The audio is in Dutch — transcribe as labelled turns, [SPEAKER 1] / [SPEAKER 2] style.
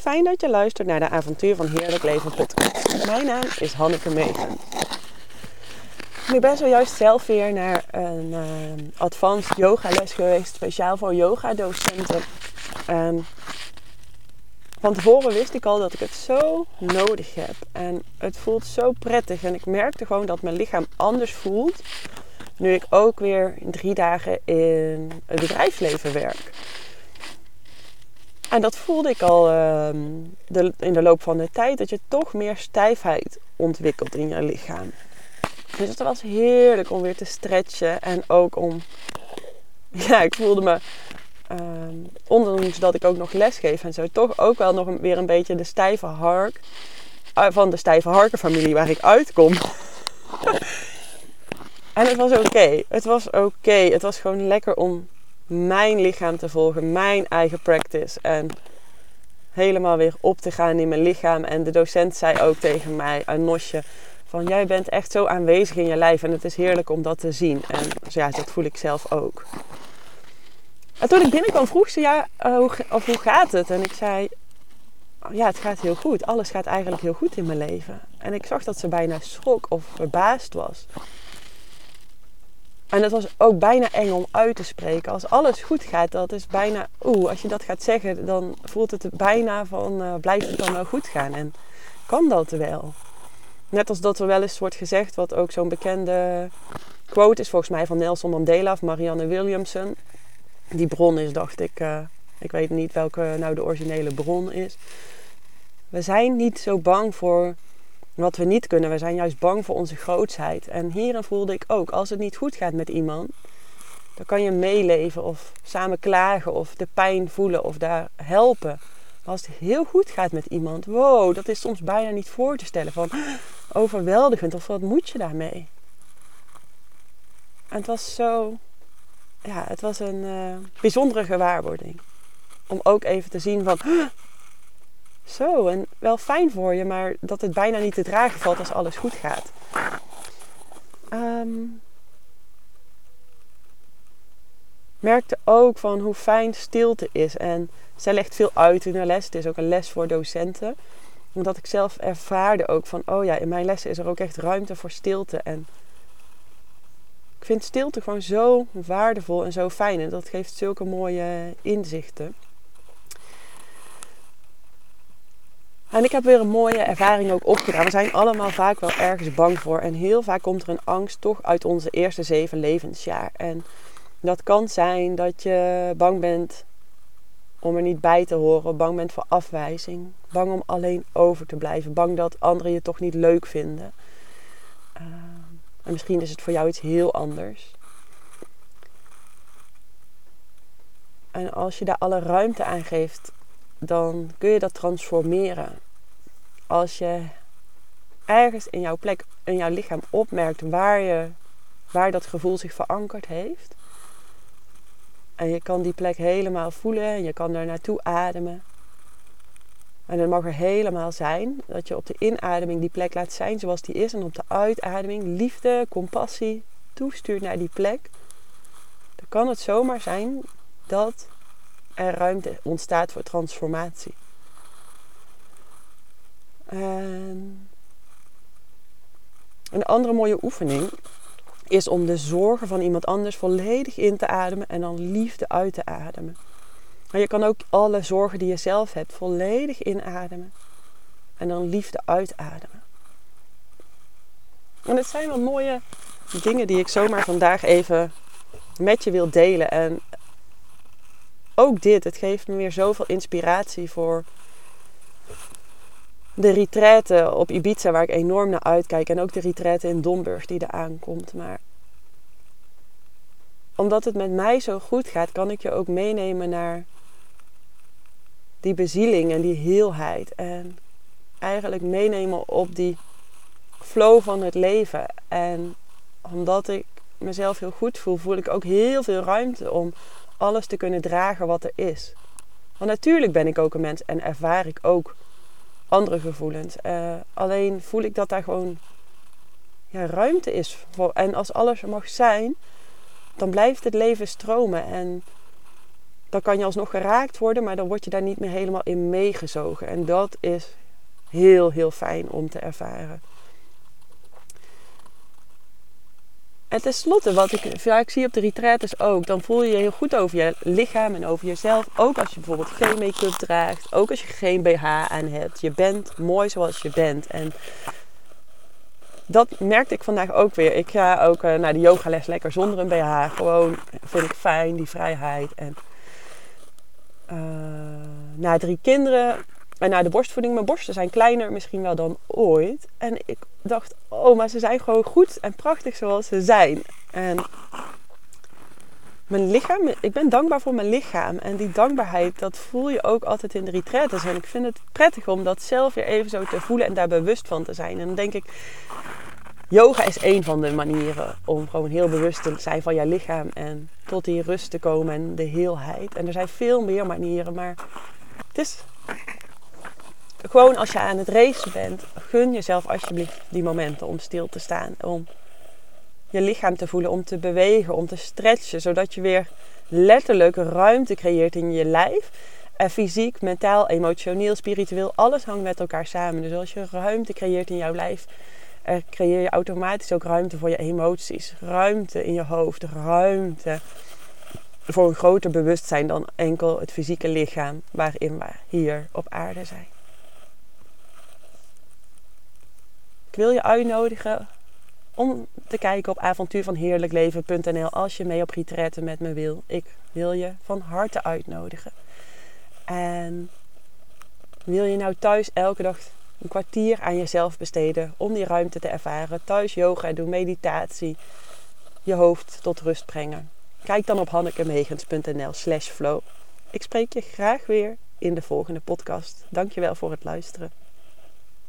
[SPEAKER 1] Fijn dat je luistert naar de Avontuur van Heerlijk Leven podcast. Mijn naam is Hanneke Meegen. Ik ben zojuist zelf weer naar een uh, advanced yogales geweest, speciaal voor yoga-docenten. En van tevoren wist ik al dat ik het zo nodig heb. En het voelt zo prettig. En ik merkte gewoon dat mijn lichaam anders voelt. Nu ik ook weer drie dagen in het bedrijfsleven werk. En dat voelde ik al uh, de, in de loop van de tijd. Dat je toch meer stijfheid ontwikkelt in je lichaam. Dus het was heerlijk om weer te stretchen. En ook om... Ja, ik voelde me... Uh, ondanks dat ik ook nog les geef en zo... toch ook wel nog weer een beetje de stijve hark... Uh, van de stijve harkenfamilie waar ik uitkom. en het was oké. Het was oké. Het was gewoon lekker om mijn lichaam te volgen, mijn eigen practice. En helemaal weer op te gaan in mijn lichaam. En de docent zei ook tegen mij, een nosje, van jij bent echt zo aanwezig in je lijf en het is heerlijk om dat te zien. En dus ja, dat voel ik zelf ook. En toen ik binnenkwam vroeg ze, ja, hoe, of hoe gaat het? En ik zei, ja, het gaat heel goed. Alles gaat eigenlijk heel goed in mijn leven. En ik zag dat ze bijna schrok of verbaasd was. En het was ook bijna eng om uit te spreken. Als alles goed gaat, dat is bijna... Oeh, als je dat gaat zeggen, dan voelt het bijna van... Uh, blijft het dan wel goed gaan? En kan dat wel? Net als dat er wel eens wordt gezegd, wat ook zo'n bekende quote is volgens mij van Nelson Mandela of Marianne Williamson. Die bron is, dacht ik... Uh, ik weet niet welke nou de originele bron is. We zijn niet zo bang voor wat we niet kunnen. We zijn juist bang voor onze grootsheid. En hierin voelde ik ook, als het niet goed gaat met iemand, dan kan je meeleven of samen klagen of de pijn voelen of daar helpen. Maar als het heel goed gaat met iemand, wow, dat is soms bijna niet voor te stellen van overweldigend of wat moet je daarmee? En het was zo, ja, het was een uh, bijzondere gewaarwording. Om ook even te zien van, zo, en wel fijn voor je, maar dat het bijna niet te dragen valt als alles goed gaat. Um, merkte ook van hoe fijn stilte is. En zij legt veel uit in haar les. Het is ook een les voor docenten. Omdat ik zelf ervaarde ook van, oh ja, in mijn lessen is er ook echt ruimte voor stilte. En ik vind stilte gewoon zo waardevol en zo fijn. En dat geeft zulke mooie inzichten. En ik heb weer een mooie ervaring ook opgedaan. We zijn allemaal vaak wel ergens bang voor. En heel vaak komt er een angst toch uit onze eerste zeven levensjaar. En dat kan zijn dat je bang bent om er niet bij te horen. Bang bent voor afwijzing. Bang om alleen over te blijven. Bang dat anderen je toch niet leuk vinden. Uh, en misschien is het voor jou iets heel anders. En als je daar alle ruimte aan geeft, dan kun je dat transformeren. Als je ergens in jouw plek, in jouw lichaam opmerkt waar, je, waar dat gevoel zich verankerd heeft. En je kan die plek helemaal voelen en je kan daar naartoe ademen. En het mag er helemaal zijn dat je op de inademing die plek laat zijn zoals die is. En op de uitademing liefde, compassie toestuurt naar die plek. Dan kan het zomaar zijn dat er ruimte ontstaat voor transformatie. En een andere mooie oefening is om de zorgen van iemand anders volledig in te ademen en dan liefde uit te ademen. Maar je kan ook alle zorgen die je zelf hebt volledig inademen en dan liefde uitademen. En het zijn wel mooie dingen die ik zomaar vandaag even met je wil delen. En ook dit, het geeft me weer zoveel inspiratie voor de retraite op Ibiza, waar ik enorm naar uitkijk. En ook de retraite in Domburg die er aankomt. Maar omdat het met mij zo goed gaat, kan ik je ook meenemen naar die bezieling en die heelheid. En eigenlijk meenemen op die flow van het leven. En omdat ik mezelf heel goed voel, voel ik ook heel veel ruimte om alles te kunnen dragen wat er is. Want natuurlijk ben ik ook een mens en ervaar ik ook andere gevoelens. Uh, alleen voel ik dat daar gewoon ja, ruimte is voor. En als alles er mag zijn, dan blijft het leven stromen. En dan kan je alsnog geraakt worden, maar dan word je daar niet meer helemaal in meegezogen. En dat is heel, heel fijn om te ervaren. En tenslotte, wat ik vaak zie op de retreats ook, dan voel je je heel goed over je lichaam en over jezelf. Ook als je bijvoorbeeld geen make-up draagt, ook als je geen BH aan hebt. Je bent mooi zoals je bent. En dat merkte ik vandaag ook weer. Ik ga ook uh, naar de yogales lekker zonder een BH. Gewoon vind ik fijn, die vrijheid. En uh, na drie kinderen en na de borstvoeding, mijn borsten zijn kleiner misschien wel dan ooit. En ik dacht, oh, maar ze zijn gewoon goed en prachtig zoals ze zijn. En mijn lichaam, ik ben dankbaar voor mijn lichaam. En die dankbaarheid, dat voel je ook altijd in de retreats. En ik vind het prettig om dat zelf weer even zo te voelen en daar bewust van te zijn. En dan denk ik, yoga is een van de manieren om gewoon heel bewust te zijn van je lichaam. En tot die rust te komen en de heelheid. En er zijn veel meer manieren, maar het is gewoon als je aan het racen bent, gun jezelf alsjeblieft die momenten om stil te staan. Om je lichaam te voelen, om te bewegen, om te stretchen. Zodat je weer letterlijk ruimte creëert in je lijf. En fysiek, mentaal, emotioneel, spiritueel, alles hangt met elkaar samen. Dus als je ruimte creëert in jouw lijf, creëer je automatisch ook ruimte voor je emoties. Ruimte in je hoofd, ruimte voor een groter bewustzijn dan enkel het fysieke lichaam waarin we hier op aarde zijn. Ik wil je uitnodigen om te kijken op avontuurvanheerlijkleven.nl als je mee op retraite met me wil. Ik wil je van harte uitnodigen. En wil je nou thuis elke dag een kwartier aan jezelf besteden om die ruimte te ervaren? Thuis yoga doen, meditatie, je hoofd tot rust brengen. Kijk dan op hannekemegens.nl slash flow. Ik spreek je graag weer in de volgende podcast. Dankjewel voor het luisteren.